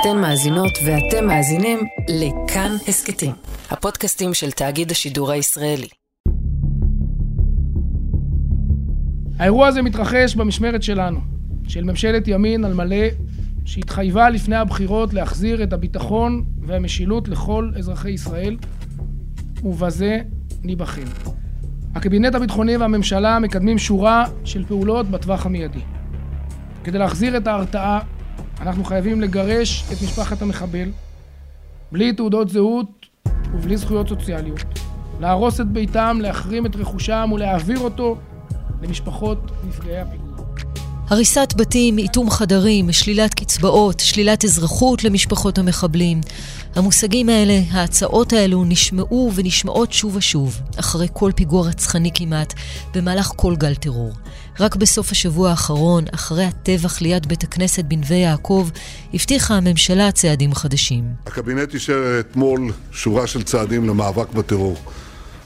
אתן מאזינות ואתם מאזינים לכאן הסכתים, הפודקאסטים של תאגיד השידור הישראלי. האירוע הזה מתרחש במשמרת שלנו, של ממשלת ימין על מלא, שהתחייבה לפני הבחירות להחזיר את הביטחון והמשילות לכל אזרחי ישראל, ובזה ניבחן. הקבינט הביטחוני והממשלה מקדמים שורה של פעולות בטווח המיידי. כדי להחזיר את ההרתעה, אנחנו חייבים לגרש את משפחת המחבל, בלי תעודות זהות ובלי זכויות סוציאליות, להרוס את ביתם, להחרים את רכושם ולהעביר אותו למשפחות נפגעי הפיגוע. הריסת בתים, איטום חדרים, שלילת קצבאות, שלילת אזרחות למשפחות המחבלים. המושגים האלה, ההצעות האלו, נשמעו ונשמעות שוב ושוב, אחרי כל פיגוע רצחני כמעט, במהלך כל גל טרור. רק בסוף השבוע האחרון, אחרי הטבח ליד בית הכנסת בנווה יעקב, הבטיחה הממשלה צעדים חדשים. הקבינט אישר אתמול שורה של צעדים למאבק בטרור.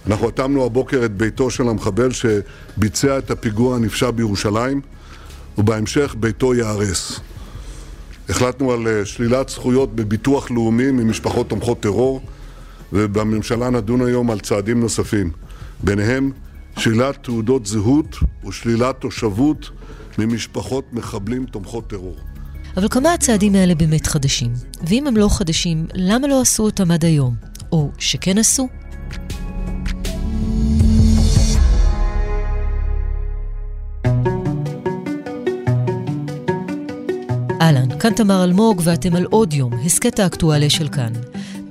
אנחנו התאמנו הבוקר את ביתו של המחבל שביצע את הפיגוע הנפשע בירושלים, ובהמשך ביתו ייהרס. החלטנו על אה, שלילת זכויות בביטוח לאומי ממשפחות תומכות טרור, ובממשלה נדון היום על צעדים נוספים. ביניהם שלילת תעודות זהות ושלילת תושבות ממשפחות מחבלים תומכות טרור. אבל כמה הצעדים האלה באמת חדשים? ואם הם לא חדשים, למה לא עשו אותם עד היום? או שכן עשו? כאן תמר אלמוג ואתם על עוד יום, הסכת האקטואליה של כאן.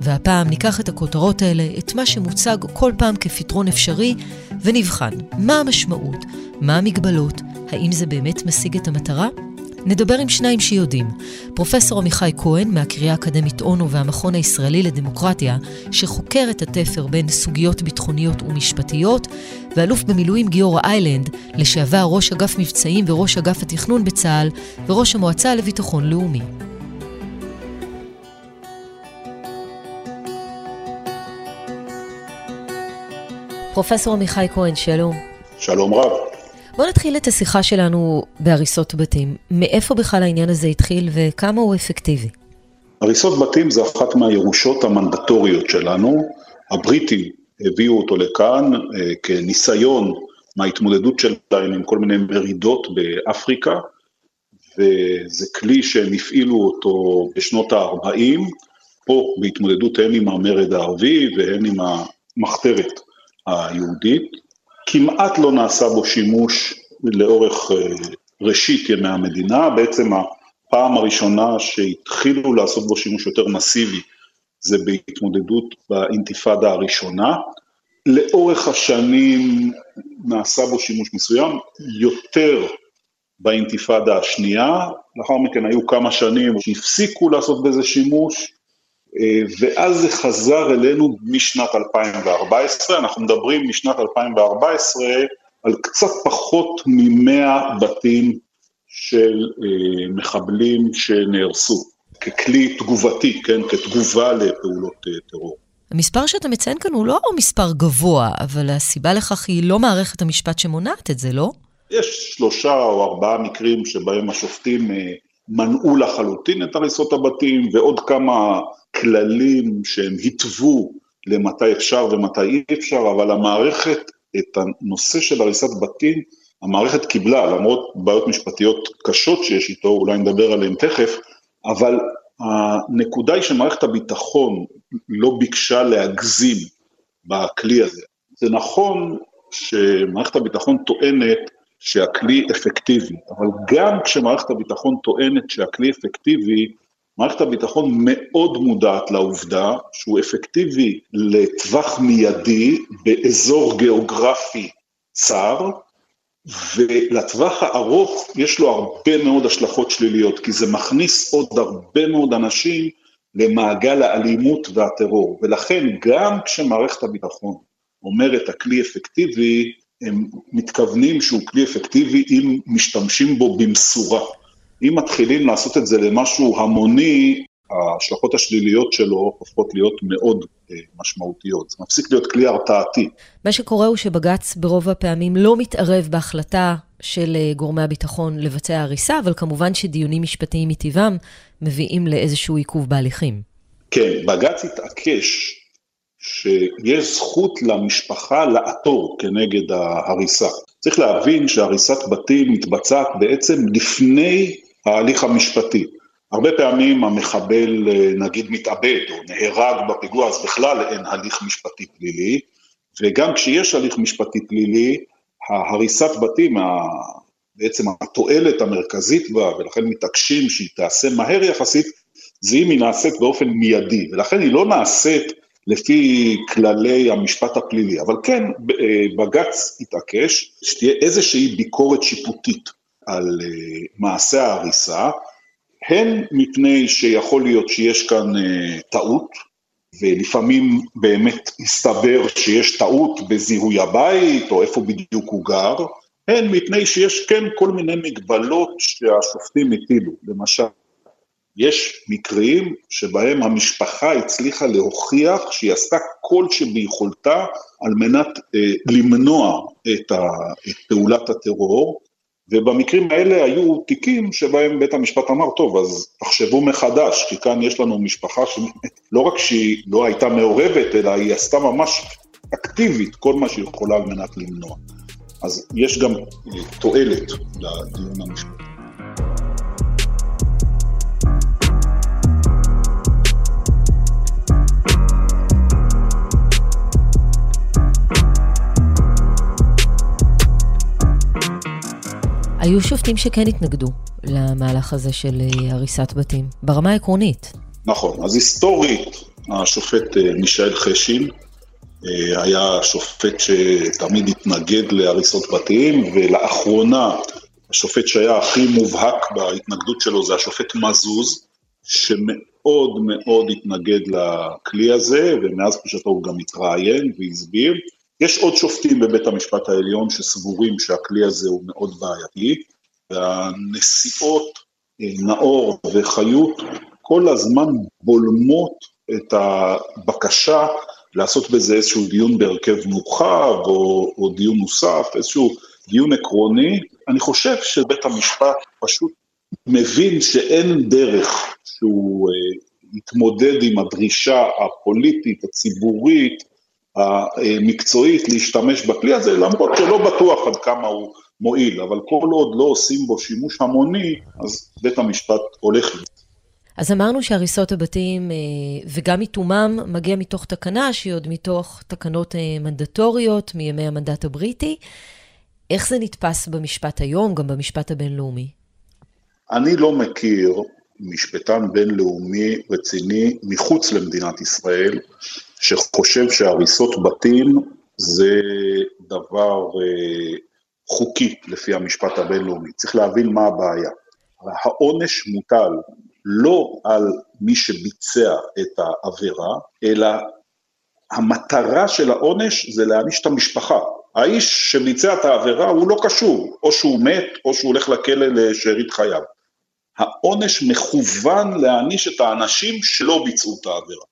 והפעם ניקח את הכותרות האלה, את מה שמוצג כל פעם כפתרון אפשרי, ונבחן מה המשמעות, מה המגבלות, האם זה באמת משיג את המטרה? נדבר עם שניים שיודעים. פרופסור עמיחי כהן מהקריאה האקדמית אונו והמכון הישראלי לדמוקרטיה, שחוקר את התפר בין סוגיות ביטחוניות ומשפטיות, ואלוף במילואים גיורא איילנד, לשעבר ראש אגף מבצעים וראש אגף התכנון בצה"ל, וראש המועצה לביטחון לאומי. פרופסור עמיחי כהן, שלום. שלום רב. בואו נתחיל את השיחה שלנו בהריסות בתים. מאיפה בכלל העניין הזה התחיל וכמה הוא אפקטיבי? הריסות בתים זה אחת מהירושות המנדטוריות שלנו. הבריטים הביאו אותו לכאן אה, כניסיון מההתמודדות שלהם עם כל מיני מרידות באפריקה, וזה כלי שהם הפעילו אותו בשנות ה-40, פה בהתמודדות הן עם המרד הערבי והן עם המחתרת היהודית. כמעט לא נעשה בו שימוש לאורך אה, ראשית ימי המדינה, בעצם הפעם הראשונה שהתחילו לעשות בו שימוש יותר מסיבי זה בהתמודדות באינתיפאדה הראשונה. לאורך השנים נעשה בו שימוש מסוים, יותר באינתיפאדה השנייה, לאחר מכן היו כמה שנים שהפסיקו לעשות בזה שימוש, ואז זה חזר אלינו משנת 2014, אנחנו מדברים משנת 2014 על קצת פחות מ-100 בתים של אה, מחבלים שנהרסו, ככלי תגובתי, כן, כתגובה לפעולות אה, טרור. המספר שאתה מציין כאן הוא לא מספר גבוה, אבל הסיבה לכך היא לא מערכת המשפט שמונעת את זה, לא? יש שלושה או ארבעה מקרים שבהם השופטים מנעו לחלוטין את הריסות הבתים, ועוד כמה כללים שהם התוו למתי אפשר ומתי אי אפשר, אבל המערכת, את הנושא של הריסת בתים, המערכת קיבלה, למרות בעיות משפטיות קשות שיש איתו, אולי נדבר עליהן תכף, אבל הנקודה היא שמערכת הביטחון לא ביקשה להגזים בכלי הזה. זה נכון שמערכת הביטחון טוענת שהכלי אפקטיבי, אבל גם כשמערכת הביטחון טוענת שהכלי אפקטיבי, מערכת הביטחון מאוד מודעת לעובדה שהוא אפקטיבי לטווח מיידי באזור גיאוגרפי צר, ולטווח הארוך יש לו הרבה מאוד השלכות שליליות, כי זה מכניס עוד הרבה מאוד אנשים למעגל האלימות והטרור, ולכן גם כשמערכת הביטחון אומרת הכלי אפקטיבי, הם מתכוונים שהוא כלי אפקטיבי אם משתמשים בו במשורה. אם מתחילים לעשות את זה למשהו המוני, ההשלכות השליליות שלו הופכות להיות מאוד אה, משמעותיות. זה מפסיק להיות כלי הרתעתי. מה שקורה הוא שבג"ץ ברוב הפעמים לא מתערב בהחלטה של אה, גורמי הביטחון לבצע הריסה, אבל כמובן שדיונים משפטיים מטבעם מביאים לאיזשהו עיכוב בהליכים. כן, בג"ץ התעקש שיש זכות למשפחה לעתור כנגד ההריסה. צריך להבין שהריסת בתים מתבצעת בעצם לפני ההליך המשפטי. הרבה פעמים המחבל נגיד מתאבד או נהרג בפיגוע, אז בכלל אין הליך משפטי פלילי, וגם כשיש הליך משפטי פלילי, ההריסת בתים, בעצם התועלת המרכזית בה, ולכן מתעקשים שהיא תעשה מהר יחסית, זה אם היא נעשית באופן מיידי, ולכן היא לא נעשית לפי כללי המשפט הפלילי, אבל כן, בג"ץ התעקש שתהיה איזושהי ביקורת שיפוטית על אה, מעשה ההריסה, הן מפני שיכול להיות שיש כאן אה, טעות, ולפעמים באמת מסתבר שיש טעות בזיהוי הבית, או איפה בדיוק הוא גר, הן מפני שיש כן כל מיני מגבלות שהשופטים הטילו. למשל, יש מקרים שבהם המשפחה הצליחה להוכיח שהיא עשתה כל שביכולתה על מנת אה, למנוע את, ה, את פעולת הטרור, ובמקרים האלה היו תיקים שבהם בית המשפט אמר, טוב, אז תחשבו מחדש, כי כאן יש לנו משפחה שלא רק שהיא לא הייתה מעורבת, אלא היא עשתה ממש אקטיבית כל מה שהיא יכולה על מנת למנוע. אז יש גם אה, תועלת לדיון המשפטי. היו שופטים שכן התנגדו למהלך הזה של אה, הריסת בתים, ברמה העקרונית. נכון, אז היסטורית, השופט אה, מישאל חשין אה, היה שופט שתמיד התנגד להריסות בתים, ולאחרונה השופט שהיה הכי מובהק בהתנגדות שלו זה השופט מזוז, שמאוד מאוד התנגד לכלי הזה, ומאז פגישתו הוא גם התראיין והסביר. יש עוד שופטים בבית המשפט העליון שסבורים שהכלי הזה הוא מאוד בעייתי, והנשיאות אה, נאור וחיות כל הזמן בולמות את הבקשה לעשות בזה איזשהו דיון בהרכב מורחב, או, או דיון נוסף, איזשהו דיון עקרוני. אני חושב שבית המשפט פשוט מבין שאין דרך שהוא אה, יתמודד עם הדרישה הפוליטית, הציבורית, המקצועית להשתמש בכלי הזה, למרות שלא בטוח עד כמה הוא מועיל, אבל כל עוד לא עושים בו שימוש המוני, אז בית המשפט הולך לזה. אז אמרנו שהריסות הבתים אה, וגם איתומם מגיע מתוך תקנה שהיא עוד מתוך תקנות אה, מנדטוריות מימי המנדט הבריטי. איך זה נתפס במשפט היום, גם במשפט הבינלאומי? אני לא מכיר משפטן בינלאומי רציני מחוץ למדינת ישראל, שחושב שהריסות בתים זה דבר אה, חוקי לפי המשפט הבינלאומי. צריך להבין מה הבעיה. העונש מוטל לא על מי שביצע את העבירה, אלא המטרה של העונש זה להעניש את המשפחה. האיש שביצע את העבירה הוא לא קשור, או שהוא מת או שהוא הולך לכלא לשארית חייו. העונש מכוון להעניש את האנשים שלא ביצעו את העבירה.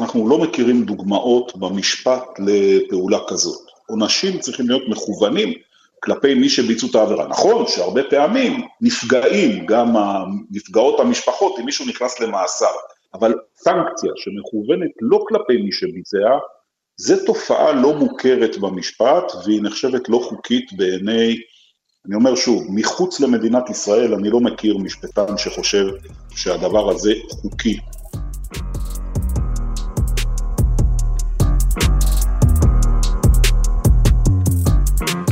אנחנו לא מכירים דוגמאות במשפט לפעולה כזאת. עונשים צריכים להיות מכוונים כלפי מי שביצעו את העבירה. נכון שהרבה פעמים נפגעים גם נפגעות המשפחות אם מישהו נכנס למאסר, אבל סנקציה שמכוונת לא כלפי מי שביצע, זו תופעה לא מוכרת במשפט והיא נחשבת לא חוקית בעיני, אני אומר שוב, מחוץ למדינת ישראל אני לא מכיר משפטן שחושב שהדבר הזה חוקי.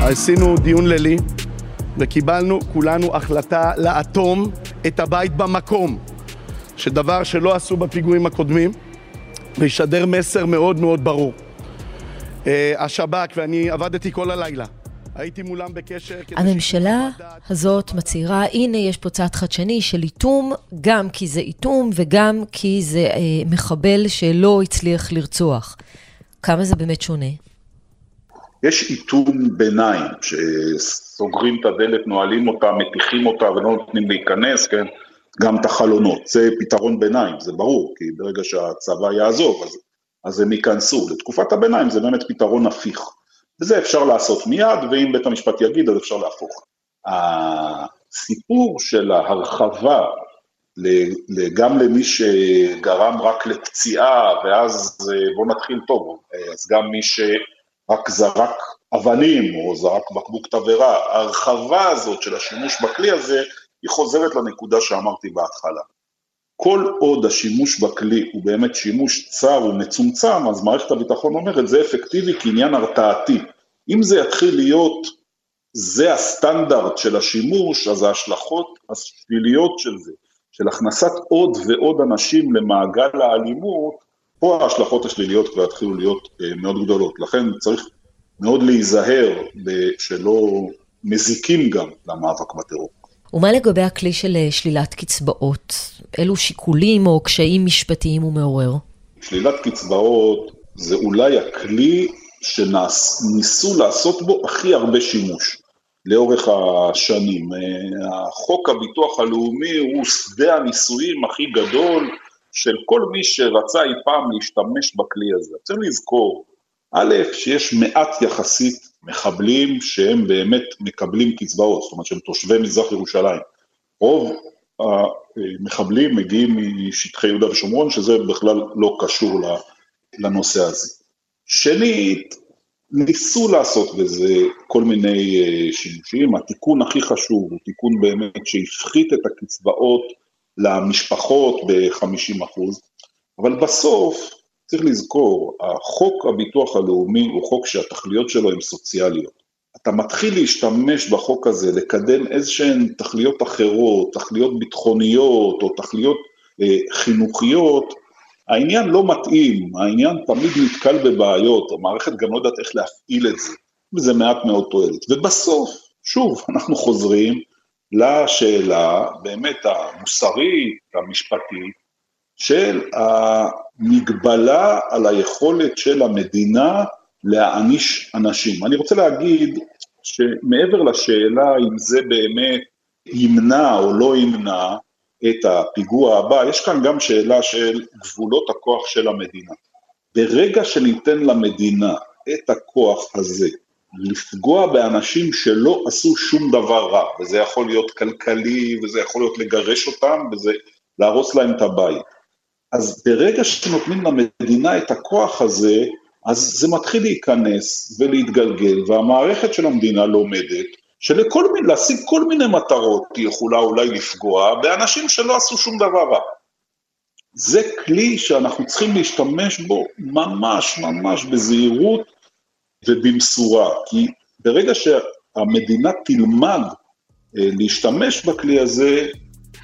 עשינו דיון לילי וקיבלנו כולנו החלטה לאטום את הבית במקום, שדבר שלא עשו בפיגועים הקודמים, וישדר מסר מאוד מאוד ברור. Uh, השב"כ, ואני עבדתי כל הלילה, הייתי מולם בקשר... הממשלה הזאת מצהירה, הנה יש פה צעד חדשני של איתום, גם כי זה איתום וגם כי זה אה, מחבל שלא הצליח לרצוח. כמה זה באמת שונה? יש איתום ביניים, שסוגרים את הדלת, נועלים אותה, מטיחים אותה ולא נותנים להיכנס, כן? גם את החלונות. זה פתרון ביניים, זה ברור, כי ברגע שהצבא יעזוב, אז, אז הם ייכנסו. לתקופת הביניים זה באמת פתרון הפיך. וזה אפשר לעשות מיד, ואם בית המשפט יגיד, אז אפשר להפוך. הסיפור של ההרחבה גם למי שגרם רק לפציעה, ואז בוא נתחיל טוב, אז גם מי שרק זרק אבנים או זרק בקבוק תבערה, ההרחבה הזאת של השימוש בכלי הזה, היא חוזרת לנקודה שאמרתי בהתחלה. כל עוד השימוש בכלי הוא באמת שימוש צר ומצומצם, אז מערכת הביטחון אומרת, זה אפקטיבי כעניין הרתעתי. אם זה יתחיל להיות, זה הסטנדרט של השימוש, אז ההשלכות השליליות של זה, של הכנסת עוד ועוד אנשים למעגל האלימות, פה ההשלכות השליליות כבר יתחילו להיות אה, מאוד גדולות. לכן צריך מאוד להיזהר שלא מזיקים גם למאבק בטרור. ומה לגבי הכלי של אה, שלילת קצבאות? אילו שיקולים או קשיים משפטיים הוא מעורר? שלילת קצבאות זה אולי הכלי שניסו לעשות בו הכי הרבה שימוש לאורך השנים. אה, חוק הביטוח הלאומי הוא שדה הניסויים הכי גדול של כל מי שרצה אי פעם להשתמש בכלי הזה. צריך לזכור, א', שיש מעט יחסית מחבלים שהם באמת מקבלים קצבאות, זאת אומרת שהם תושבי מזרח ירושלים. רוב המחבלים מגיעים משטחי יהודה ושומרון, שזה בכלל לא קשור לנושא הזה. שנית, ניסו לעשות בזה כל מיני אה, שימושים, התיקון הכי חשוב הוא תיקון באמת שהפחית את הקצבאות למשפחות ב-50 אחוז, אבל בסוף צריך לזכור, החוק הביטוח הלאומי הוא חוק שהתכליות שלו הן סוציאליות. אתה מתחיל להשתמש בחוק הזה, לקדם איזה שהן תכליות אחרות, תכליות ביטחוניות או תכליות אה, חינוכיות, העניין לא מתאים, העניין תמיד נתקל בבעיות, המערכת גם לא יודעת איך להפעיל את זה, וזה מעט מאוד תועלת. ובסוף, שוב, אנחנו חוזרים לשאלה באמת המוסרית, המשפטית, של המגבלה על היכולת של המדינה להעניש אנשים. אני רוצה להגיד שמעבר לשאלה אם זה באמת ימנע או לא ימנע את הפיגוע הבא, יש כאן גם שאלה של גבולות הכוח של המדינה. ברגע שניתן למדינה את הכוח הזה לפגוע באנשים שלא עשו שום דבר רע, וזה יכול להיות כלכלי, וזה יכול להיות לגרש אותם, וזה להרוס להם את הבית. אז ברגע שנותנים למדינה את הכוח הזה, אז זה מתחיל להיכנס ולהתגלגל, והמערכת של המדינה לומדת שלכל מיני, להשיג כל מיני מטרות היא יכולה אולי לפגוע באנשים שלא עשו שום דבר רע. זה כלי שאנחנו צריכים להשתמש בו ממש ממש בזהירות ובמשורה, כי ברגע שהמדינה תלמד אה, להשתמש בכלי הזה,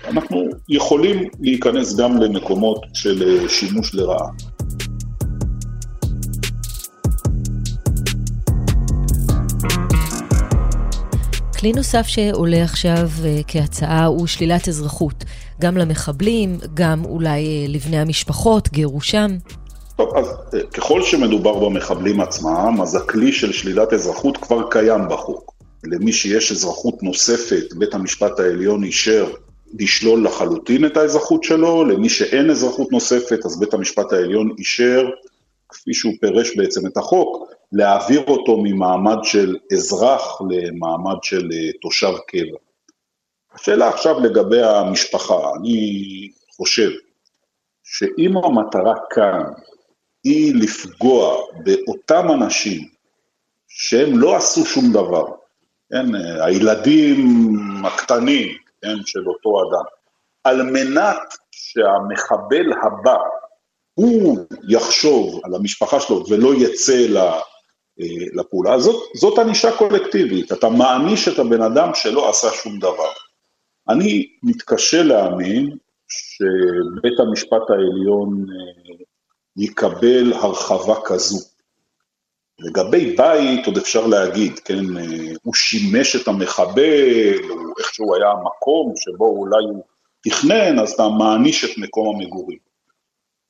אנחנו יכולים להיכנס גם למקומות של אה, שימוש לרעה. כלי נוסף שעולה עכשיו אה, כהצעה הוא שלילת אזרחות, גם למחבלים, גם אולי לבני המשפחות, גירושם. טוב, אז ככל שמדובר במחבלים עצמם, אז הכלי של שלילת אזרחות כבר קיים בחוק. למי שיש אזרחות נוספת, בית המשפט העליון אישר לשלול לחלוטין את האזרחות שלו, למי שאין אזרחות נוספת, אז בית המשפט העליון אישר, כפי שהוא פירש בעצם את החוק, להעביר אותו ממעמד של אזרח למעמד של אה, תושב קבע. השאלה עכשיו לגבי המשפחה, אני חושב שאם המטרה כאן היא לפגוע באותם אנשים שהם לא עשו שום דבר, כן, הילדים הקטנים, כן, של אותו אדם, על מנת שהמחבל הבא, הוא יחשוב על המשפחה שלו ולא יצא אה, לפעולה, הזאת, זאת ענישה קולקטיבית, אתה מעניש את הבן אדם שלא עשה שום דבר. אני מתקשה להאמין שבית המשפט העליון אה, יקבל הרחבה כזו. לגבי בית עוד אפשר להגיד, כן, אה, הוא שימש את המחבל, או איכשהו היה המקום שבו אולי הוא תכנן, אז אתה מעניש את מקום המגורים.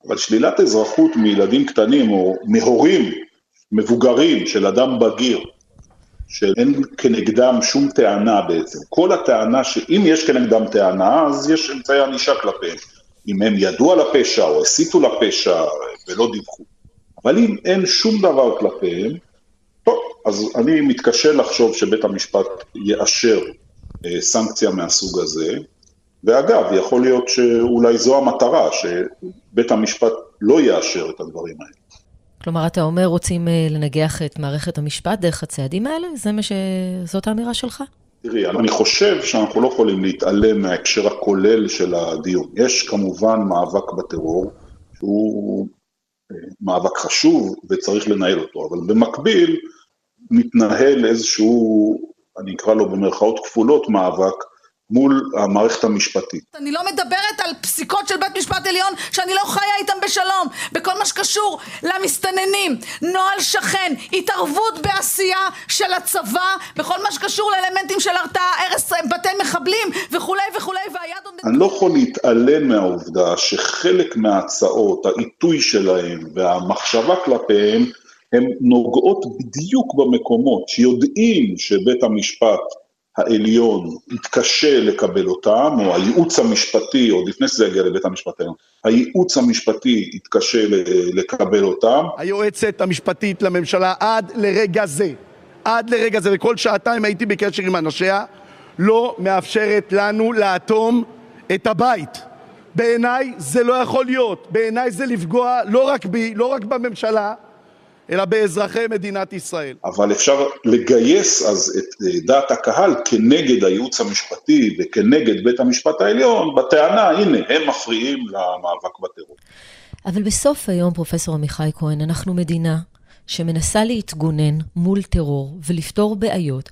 אבל שלילת אזרחות מילדים קטנים או מהורים מבוגרים של אדם בגיר, שאין כנגדם שום טענה בעצם. כל הטענה שאם יש כנגדם טענה, אז יש אמצעי ענישה כלפיהם. אם הם ידעו על הפשע או הסיתו לפשע ולא דיווחו. אבל אם אין שום דבר כלפיהם, טוב, אז אני מתקשה לחשוב שבית המשפט יאשר אה, סנקציה מהסוג הזה. ואגב, יכול להיות שאולי זו המטרה, שבית המשפט לא יאשר את הדברים האלה. כלומר, אתה אומר רוצים אה, לנגח את מערכת המשפט דרך הצעדים האלה? זה מה ש... זאת האמירה שלך? תראי, אני חושב שאנחנו לא יכולים להתעלם מההקשר הכולל של הדיון. יש כמובן מאבק בטרור, שהוא מאבק חשוב וצריך לנהל אותו, אבל במקביל מתנהל איזשהו, אני אקרא לו במרכאות כפולות, מאבק מול המערכת המשפטית. אני לא מדברת על פסיקות של בית משפט עליון שאני לא חיה איתם בשלום, בכל מה שקשור למסתננים, נוהל שכן, התערבות בעשייה של הצבא, בכל מה שקשור לאלמנטים של הרתעה, הרס בתי מחבלים וכולי וכולי, והיד עוד... אני לא יכול להתעלם מהעובדה שחלק מההצעות, העיתוי שלהם והמחשבה כלפיהם, הן נוגעות בדיוק במקומות שיודעים שבית המשפט העליון יתקשה לקבל אותם, או הייעוץ המשפטי, עוד לפני שזה יגיע לבית המשפט העליון, הייעוץ המשפטי יתקשה לקבל אותם. היועצת המשפטית לממשלה עד לרגע זה, עד לרגע זה, וכל שעתיים הייתי בקשר עם אנשיה, לא מאפשרת לנו לאטום את הבית. בעיניי זה לא יכול להיות, בעיניי זה לפגוע לא רק בי, לא רק בממשלה, אלא באזרחי מדינת ישראל. אבל אפשר לגייס אז את אה, דעת הקהל כנגד הייעוץ המשפטי וכנגד בית המשפט העליון, בטענה, הנה, הם מפריעים למאבק בטרור. אבל בסוף היום, פרופסור עמיחי כהן, אנחנו מדינה שמנסה להתגונן מול טרור ולפתור בעיות.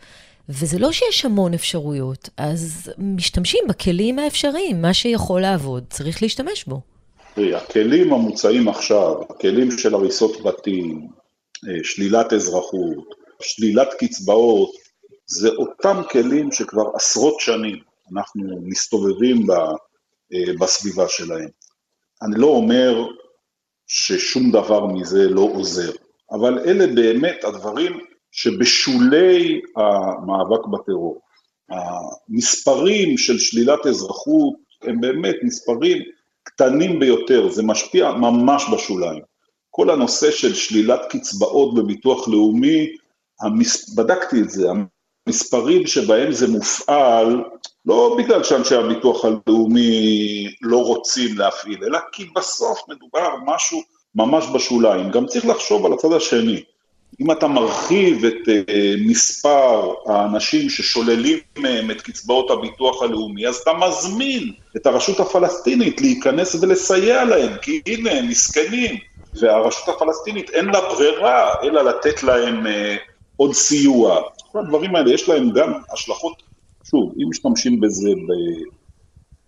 וזה לא שיש המון אפשרויות, אז משתמשים בכלים האפשריים, מה שיכול לעבוד, צריך להשתמש בו. תראי, הכלים המוצעים עכשיו, הכלים של הריסות בתים, שלילת אזרחות, שלילת קצבאות, זה אותם כלים שכבר עשרות שנים אנחנו מסתובבים אה, בסביבה שלהם. אני לא אומר ששום דבר מזה לא עוזר, אבל אלה באמת הדברים שבשולי המאבק בטרור. המספרים של שלילת אזרחות הם באמת מספרים קטנים ביותר, זה משפיע ממש בשוליים. כל הנושא של שלילת קצבאות בביטוח לאומי, המס... בדקתי את זה, המספרים שבהם זה מופעל, לא בגלל שאנשי הביטוח הלאומי לא רוצים להפעיל, אלא כי בסוף מדובר משהו ממש בשוליים. גם צריך לחשוב על הצד השני. אם אתה מרחיב את uh, מספר האנשים ששוללים מהם את קצבאות הביטוח הלאומי, אז אתה מזמין את הרשות הפלסטינית להיכנס ולסייע להם, כי הנה, הם מסכנים, והרשות הפלסטינית אין לה ברירה אלא לתת להם אה, עוד סיוע. כל הדברים האלה יש להם גם השלכות, שוב, אם משתמשים בזה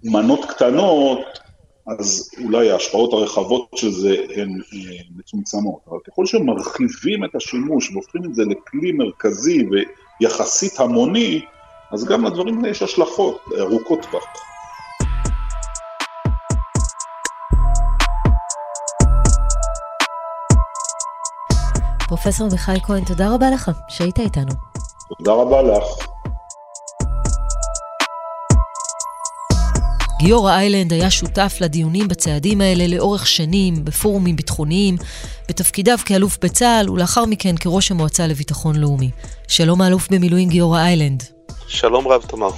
במנות קטנות, אז אולי ההשפעות הרחבות של זה הן אה, מצומצמות, אבל ככל שמרחיבים את השימוש והופכים את זה לכלי מרכזי ויחסית המוני, אז גם לדברים האלה יש השלכות ארוכות טווח. פרופסור מיכאל כהן, תודה רבה לך שהיית איתנו. תודה רבה לך. גיורא איילנד היה שותף לדיונים בצעדים האלה לאורך שנים, בפורומים ביטחוניים, בתפקידיו כאלוף בצה"ל ולאחר מכן כראש המועצה לביטחון לאומי. שלום האלוף במילואים גיורא איילנד. שלום רב תמר.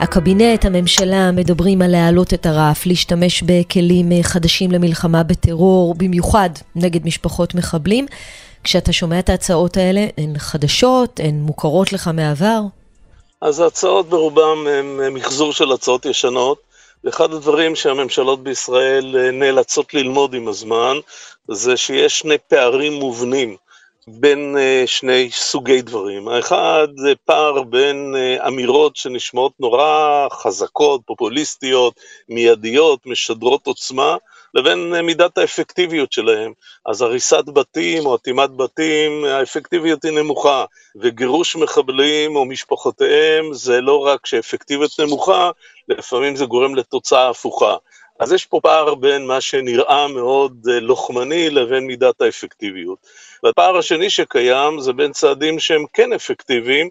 הקבינט, הממשלה, מדברים על להעלות את הרף, להשתמש בכלים אה, חדשים למלחמה בטרור, במיוחד נגד משפחות מחבלים. כשאתה שומע את ההצעות האלה, הן חדשות, הן מוכרות לך מהעבר? אז ההצעות ברובם הן מחזור של הצעות ישנות. ואחד הדברים שהממשלות בישראל אה, נאלצות ללמוד עם הזמן, זה שיש שני פערים מובנים. בין uh, שני סוגי דברים. האחד זה פער בין uh, אמירות שנשמעות נורא חזקות, פופוליסטיות, מיידיות, משדרות עוצמה, לבין uh, מידת האפקטיביות שלהם. אז הריסת בתים או אטימת בתים, האפקטיביות היא נמוכה, וגירוש מחבלים או משפחותיהם זה לא רק שאפקטיביות נמוכה, לפעמים זה גורם לתוצאה הפוכה. אז יש פה פער בין מה שנראה מאוד אה, לוחמני לבין מידת האפקטיביות. והפער השני שקיים זה בין צעדים שהם כן אפקטיביים,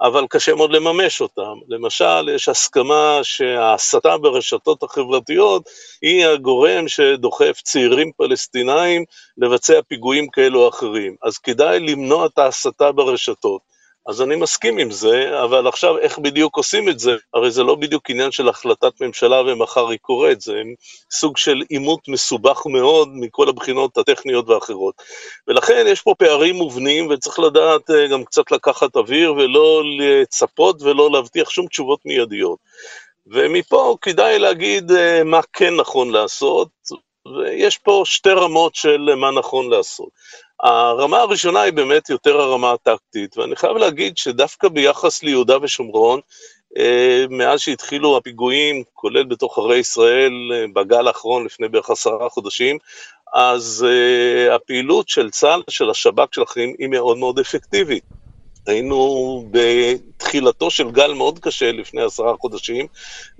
אבל קשה מאוד לממש אותם. למשל, יש הסכמה שההסתה ברשתות החברתיות היא הגורם שדוחף צעירים פלסטינאים לבצע פיגועים כאלו או אחרים. אז כדאי למנוע את ההסתה ברשתות. אז אני מסכים עם זה, אבל עכשיו איך בדיוק עושים את זה? הרי זה לא בדיוק עניין של החלטת ממשלה ומחר היא קורית, זה סוג של עימות מסובך מאוד מכל הבחינות הטכניות ואחרות. ולכן יש פה פערים מובנים וצריך לדעת אה, גם קצת לקחת אוויר ולא לצפות ולא להבטיח שום תשובות מיידיות. ומפה כדאי להגיד אה, מה כן נכון לעשות, ויש פה שתי רמות של מה נכון לעשות. הרמה הראשונה היא באמת יותר הרמה הטקטית, ואני חייב להגיד שדווקא ביחס ליהודה ושומרון, אה, מאז שהתחילו הפיגועים, כולל בתוך ערי ישראל, אה, בגל האחרון לפני בערך עשרה חודשים, אז uh, הפעילות של צה"ל, של השב"כ של אחרים, היא מאוד מאוד אפקטיבית. היינו בתחילתו של גל מאוד קשה לפני עשרה חודשים,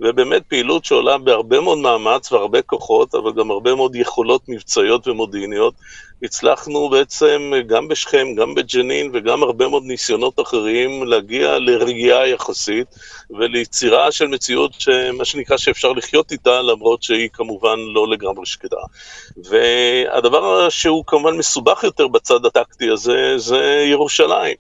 ובאמת פעילות שעולה בהרבה מאוד מאמץ והרבה כוחות, אבל גם הרבה מאוד יכולות מבצעיות ומודיעיניות. הצלחנו בעצם גם בשכם, גם בג'נין וגם הרבה מאוד ניסיונות אחרים להגיע לרגיעה יחסית וליצירה של מציאות שמה שנקרא שאפשר לחיות איתה, למרות שהיא כמובן לא לגמרי שקטה. והדבר שהוא כמובן מסובך יותר בצד הטקטי הזה, זה ירושלים.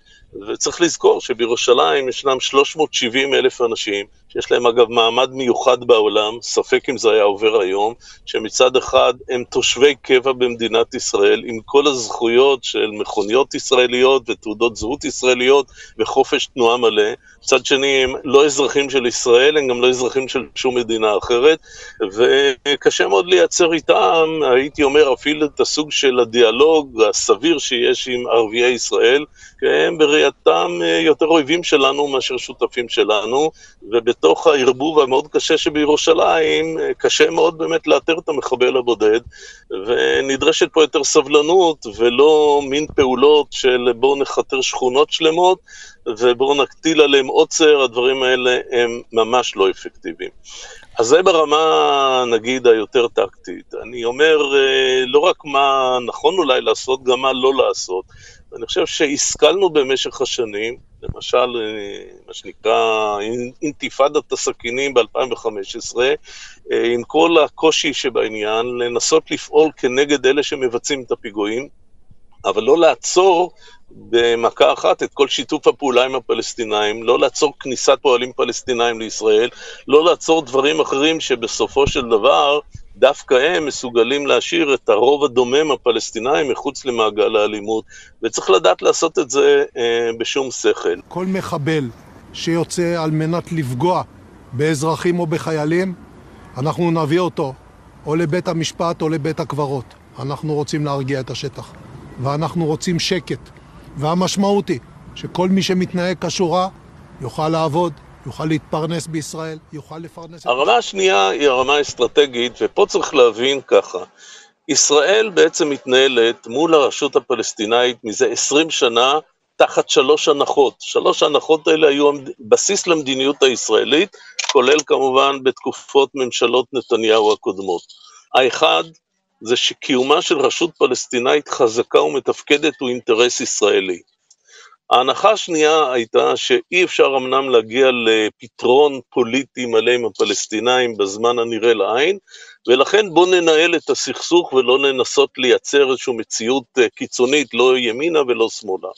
וצריך לזכור שבירושלים ישנם 370 אלף אנשים, שיש להם אגב מעמד מיוחד בעולם, ספק אם זה היה עובר היום, שמצד אחד הם תושבי קבע במדינת ישראל, עם כל הזכויות של מכוניות ישראליות ותעודות זהות ישראליות וחופש תנועה מלא, מצד שני הם לא אזרחים של ישראל, הם גם לא אזרחים של שום מדינה אחרת, וקשה מאוד לייצר איתם, הייתי אומר, אפילו את הסוג של הדיאלוג הסביר שיש עם ערביי ישראל, כי הם בראייתם יותר אויבים שלנו מאשר שותפים שלנו, ובתוך הערבוב המאוד קשה שבירושלים, קשה מאוד באמת לאתר את המחבל הבודד, ונדרשת פה יותר סבלנות, ולא מין פעולות של בואו נכתר שכונות שלמות, ובואו נקטיל עליהם עוצר, הדברים האלה הם ממש לא אפקטיביים. אז זה ברמה, נגיד, היותר טקטית. אני אומר אה, לא רק מה נכון אולי לעשות, גם מה לא לעשות. אני חושב שהשכלנו במשך השנים, למשל, אה, מה שנקרא אינתיפאדת הסכינים ב-2015, אה, עם כל הקושי שבעניין, לנסות לפעול כנגד אלה שמבצעים את הפיגועים, אבל לא לעצור במכה אחת את כל שיתוף הפעולה עם הפלסטינאים, לא לעצור כניסת פועלים פלסטינאים לישראל, לא לעצור דברים אחרים שבסופו של דבר דווקא הם מסוגלים להשאיר את הרוב הדומם הפלסטינאי מחוץ למעגל האלימות, וצריך לדעת לעשות את זה אה, בשום שכל. כל מחבל שיוצא על מנת לפגוע באזרחים או בחיילים, אנחנו נביא אותו או לבית המשפט או לבית הקברות. אנחנו רוצים להרגיע את השטח, ואנחנו רוצים שקט. והמשמעות היא שכל מי שמתנהג כשורה יוכל לעבוד, יוכל להתפרנס בישראל, יוכל לפרנס... הרמה השנייה היא הרמה האסטרטגית, ופה צריך להבין ככה. ישראל בעצם מתנהלת מול הרשות הפלסטינאית מזה עשרים שנה תחת שלוש הנחות. שלוש ההנחות האלה היו בסיס למדיניות הישראלית, כולל כמובן בתקופות ממשלות נתניהו הקודמות. האחד, זה שקיומה של רשות פלסטינאית חזקה ומתפקדת הוא אינטרס ישראלי. ההנחה השנייה הייתה שאי אפשר אמנם להגיע לפתרון פוליטי מלא עם הפלסטינאים בזמן הנראה לעין, ולכן בואו ננהל את הסכסוך ולא ננסות לייצר איזושהי מציאות אה, קיצונית, לא ימינה ולא שמאלה.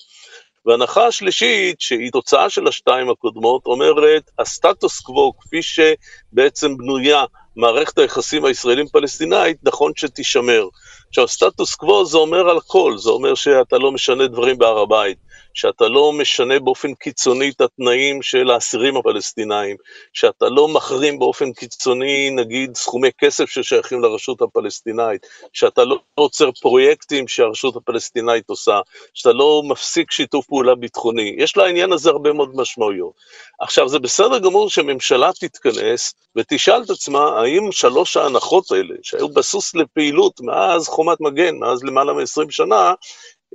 וההנחה השלישית, שהיא תוצאה של השתיים הקודמות, אומרת, הסטטוס קוו, כפי שבעצם בנויה מערכת היחסים הישראלים-פלסטינאית, נכון שתישמר. עכשיו, סטטוס קוו זה אומר על הכל, זה אומר שאתה לא משנה דברים בהר הבית, שאתה לא משנה באופן קיצוני את התנאים של האסירים הפלסטינאים, שאתה לא מחרים באופן קיצוני, נגיד, סכומי כסף ששייכים לרשות הפלסטינאית, שאתה לא עוצר פרויקטים שהרשות הפלסטינאית עושה, שאתה לא מפסיק שיתוף פעולה ביטחוני. יש לעניין הזה הרבה מאוד משמעויות. עכשיו, זה בסדר גמור שממשלה תתכנס ותשאל את עצמה, האם שלוש ההנחות האלה, שהיו בסוס לפעילות מאז חומת מגן, מאז למעלה מ-20 שנה,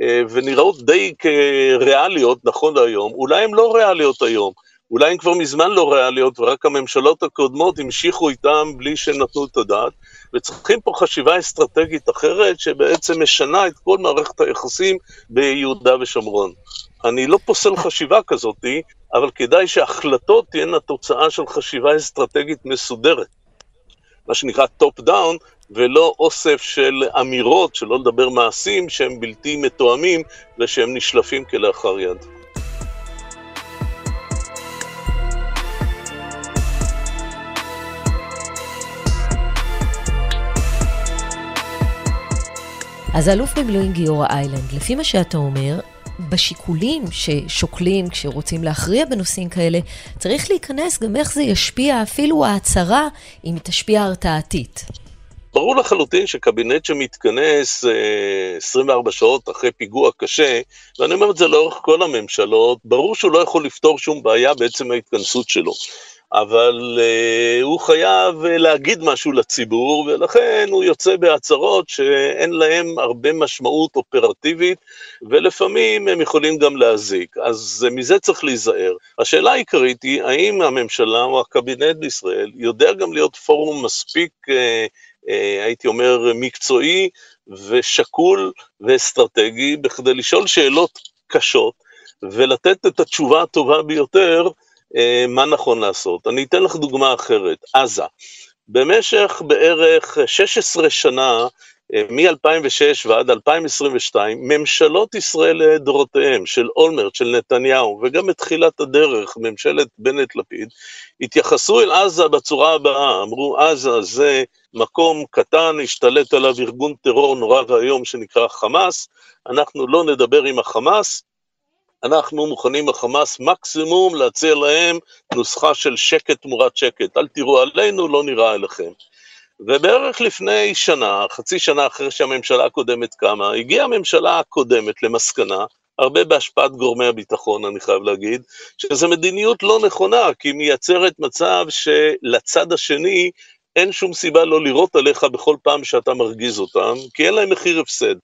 אה, ונראות די כריאליות נכון להיום, אולי הן לא ריאליות היום, אולי הן כבר מזמן לא ריאליות, ורק הממשלות הקודמות המשיכו איתן בלי שנתנו את הדעת, וצריכים פה חשיבה אסטרטגית אחרת, שבעצם משנה את כל מערכת היחסים ביהודה ושומרון. אני לא פוסל חשיבה כזאתי, אבל כדאי שהחלטות תהיינה תוצאה של חשיבה אסטרטגית מסודרת. מה שנקרא top down, ולא אוסף של אמירות, שלא לדבר מעשים, שהם בלתי מתואמים ושהם נשלפים כלאחר יד. אז האלוף במילואים גיורא איילנד, לפי מה שאתה אומר, בשיקולים ששוקלים כשרוצים להכריע בנושאים כאלה, צריך להיכנס גם איך זה ישפיע, אפילו ההצהרה, אם היא תשפיע הרתעתית. ברור לחלוטין שקבינט שמתכנס אה, 24 שעות אחרי פיגוע קשה, ואני אומר את זה לאורך כל הממשלות, ברור שהוא לא יכול לפתור שום בעיה בעצם ההתכנסות שלו. אבל uh, הוא חייב uh, להגיד משהו לציבור, ולכן הוא יוצא בהצהרות שאין להם הרבה משמעות אופרטיבית, ולפעמים הם יכולים גם להזיק. אז uh, מזה צריך להיזהר. השאלה העיקרית היא, האם הממשלה או הקבינט בישראל יודע גם להיות פורום מספיק, uh, הייתי אומר, מקצועי ושקול ואסטרטגי, בכדי לשאול שאלות קשות, ולתת את התשובה הטובה ביותר, אה, מה נכון לעשות. אני אתן לך דוגמה אחרת, עזה. במשך בערך 16 שנה, אה, מ-2006 ועד 2022, ממשלות ישראל לדורותיהם, של אולמרט, של נתניהו, וגם בתחילת הדרך, ממשלת בנט-לפיד, התייחסו אל עזה בצורה הבאה, אמרו, עזה זה מקום קטן, השתלט עליו ארגון טרור נורא ואיום שנקרא חמאס, אנחנו לא נדבר עם החמאס, אנחנו מוכנים לחמאס מקסימום להציע להם נוסחה של שקט תמורת שקט. אל תראו עלינו, לא נראה אליכם. ובערך לפני שנה, חצי שנה אחרי שהממשלה הקודמת קמה, הגיעה הממשלה הקודמת למסקנה, הרבה בהשפעת גורמי הביטחון, אני חייב להגיד, שזו מדיניות לא נכונה, כי היא מייצרת מצב שלצד השני אין שום סיבה לא לירות עליך בכל פעם שאתה מרגיז אותם, כי אין להם מחיר הפסד.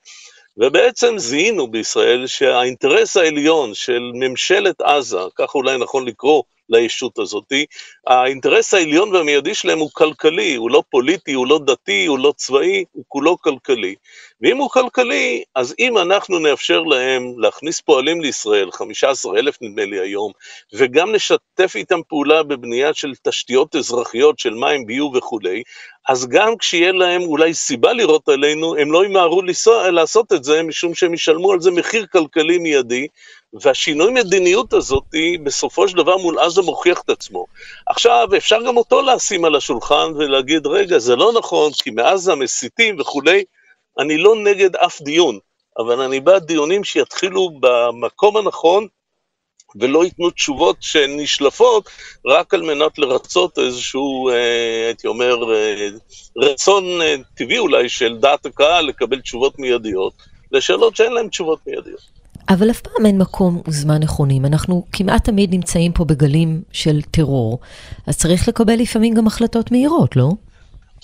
ובעצם זיהינו בישראל שהאינטרס העליון של ממשלת עזה, כך אולי נכון לקרוא לישות הזאתי, האינטרס העליון והמיידי שלהם הוא כלכלי, הוא לא פוליטי, הוא לא דתי, הוא לא צבאי, הוא כולו כלכלי. ואם הוא כלכלי, אז אם אנחנו נאפשר להם להכניס פועלים לישראל, 15 אלף נדמה לי היום, וגם נשתף איתם פעולה בבנייה של תשתיות אזרחיות של מים, ביוב וכולי, אז גם כשיהיה להם אולי סיבה לראות עלינו, הם לא ימהרו לעשות את זה, משום שהם ישלמו על זה מחיר כלכלי מיידי, והשינוי מדיניות הזאת, בסופו של דבר מול עזה מוכיח את עצמו. עכשיו, אפשר גם אותו לשים על השולחן ולהגיד, רגע, זה לא נכון, כי מעזה מסיתים וכולי, אני לא נגד אף דיון, אבל אני בעד דיונים שיתחילו במקום הנכון, ולא ייתנו תשובות שנשלפות רק על מנת לרצות איזשהו, אה, הייתי אומר, אה, רצון אה, טבעי אולי של דעת הקהל לקבל תשובות מיידיות לשאלות שאין להן תשובות מיידיות. אבל אף פעם אין מקום וזמן נכונים. אנחנו כמעט תמיד נמצאים פה בגלים של טרור, אז צריך לקבל לפעמים גם החלטות מהירות, לא?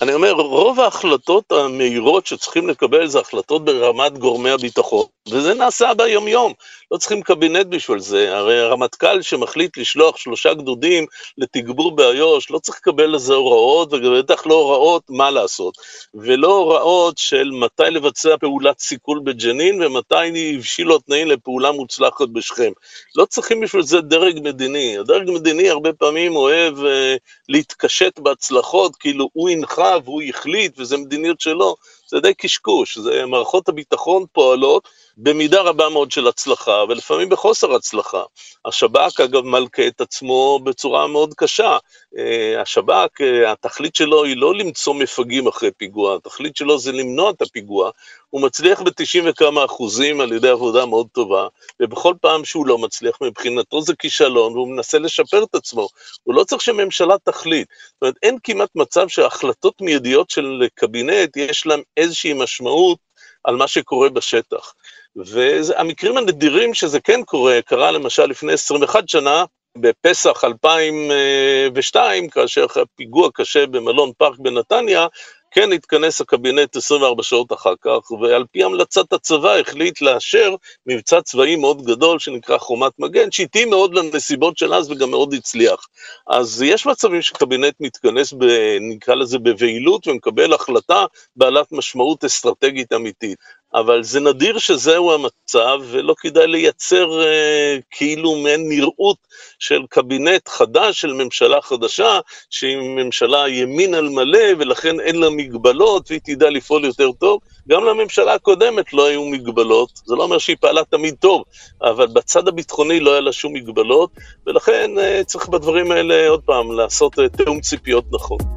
אני אומר, רוב ההחלטות המהירות שצריכים לקבל זה החלטות ברמת גורמי הביטחון, וזה נעשה ביומיום, לא צריכים קבינט בשביל זה, הרי הרמטכ"ל שמחליט לשלוח שלושה גדודים לתגבור באיו"ש, לא צריך לקבל לזה הוראות, ובטח לא הוראות מה לעשות, ולא הוראות של מתי לבצע פעולת סיכול בג'נין, ומתי הבשילו התנאים לפעולה מוצלחת בשכם. לא צריכים בשביל זה דרג מדיני, הדרג מדיני הרבה פעמים אוהב אה, להתקשט בהצלחות, כאילו הוא הנחה והוא החליט, וזו מדיניות שלו, זה די קשקוש, זה מערכות הביטחון פועלות במידה רבה מאוד של הצלחה, ולפעמים בחוסר הצלחה. השב"כ, אגב, מלכה את עצמו בצורה מאוד קשה. אה, השב"כ, אה, התכלית שלו היא לא למצוא מפגעים אחרי פיגוע, התכלית שלו זה למנוע את הפיגוע. הוא מצליח ב-90 וכמה אחוזים על ידי עבודה מאוד טובה, ובכל פעם שהוא לא מצליח מבחינתו זה כישלון, והוא מנסה לשפר את עצמו. הוא לא צריך שממשלה תחליט. זאת אומרת, אין כמעט מצב שהחלטות מיידיות של קבינט, יש להם איזושהי משמעות על מה שקורה בשטח. והמקרים הנדירים שזה כן קורה, קרה למשל לפני 21 שנה, בפסח 2002, כאשר היה פיגוע קשה במלון פארק בנתניה, כן התכנס הקבינט 24 שעות אחר כך, ועל פי המלצת הצבא החליט לאשר מבצע צבאי מאוד גדול שנקרא חומת מגן, שהתאים מאוד לנסיבות של אז וגם מאוד הצליח. אז יש מצבים שקבינט מתכנס, ב, נקרא לזה בבהילות, ומקבל החלטה בעלת משמעות אסטרטגית אמיתית. אבל זה נדיר שזהו המצב, ולא כדאי לייצר אה, כאילו מעין נראות של קבינט חדש, של ממשלה חדשה, שהיא ממשלה ימין על מלא, ולכן אין לה מגבלות, והיא תדע לפעול יותר טוב. גם לממשלה הקודמת לא היו מגבלות, זה לא אומר שהיא פעלה תמיד טוב, אבל בצד הביטחוני לא היה לה שום מגבלות, ולכן אה, צריך בדברים האלה, עוד פעם, לעשות אה, תיאום ציפיות נכון.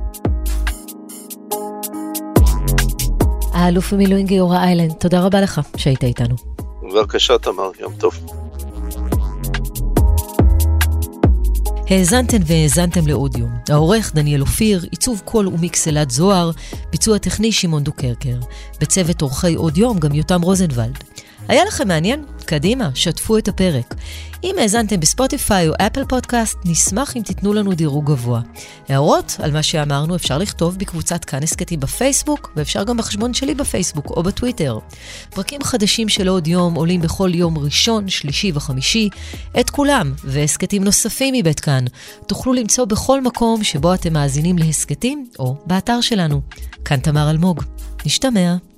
האלוף במילואים גיורא איילנד, תודה רבה לך שהיית איתנו. בבקשה, תמר, יום טוב. האזנתן והאזנתם לאודיו. העורך דניאל אופיר, עיצוב קול ומיקסלת זוהר, ביצוע טכני שמעון דוקרקר. בצוות עורכי אודיו גם יותם רוזנבלד. היה לכם מעניין? קדימה, שתפו את הפרק. אם האזנתם בספוטיפיי או אפל פודקאסט, נשמח אם תיתנו לנו דירוג גבוה. הערות על מה שאמרנו אפשר לכתוב בקבוצת כאן הסכתים בפייסבוק, ואפשר גם בחשבון שלי בפייסבוק או בטוויטר. פרקים חדשים של עוד יום עולים בכל יום ראשון, שלישי וחמישי. את כולם, והסכתים נוספים מבית כאן, תוכלו למצוא בכל מקום שבו אתם מאזינים להסכתים, או באתר שלנו. כאן תמר אלמוג. נשתמע.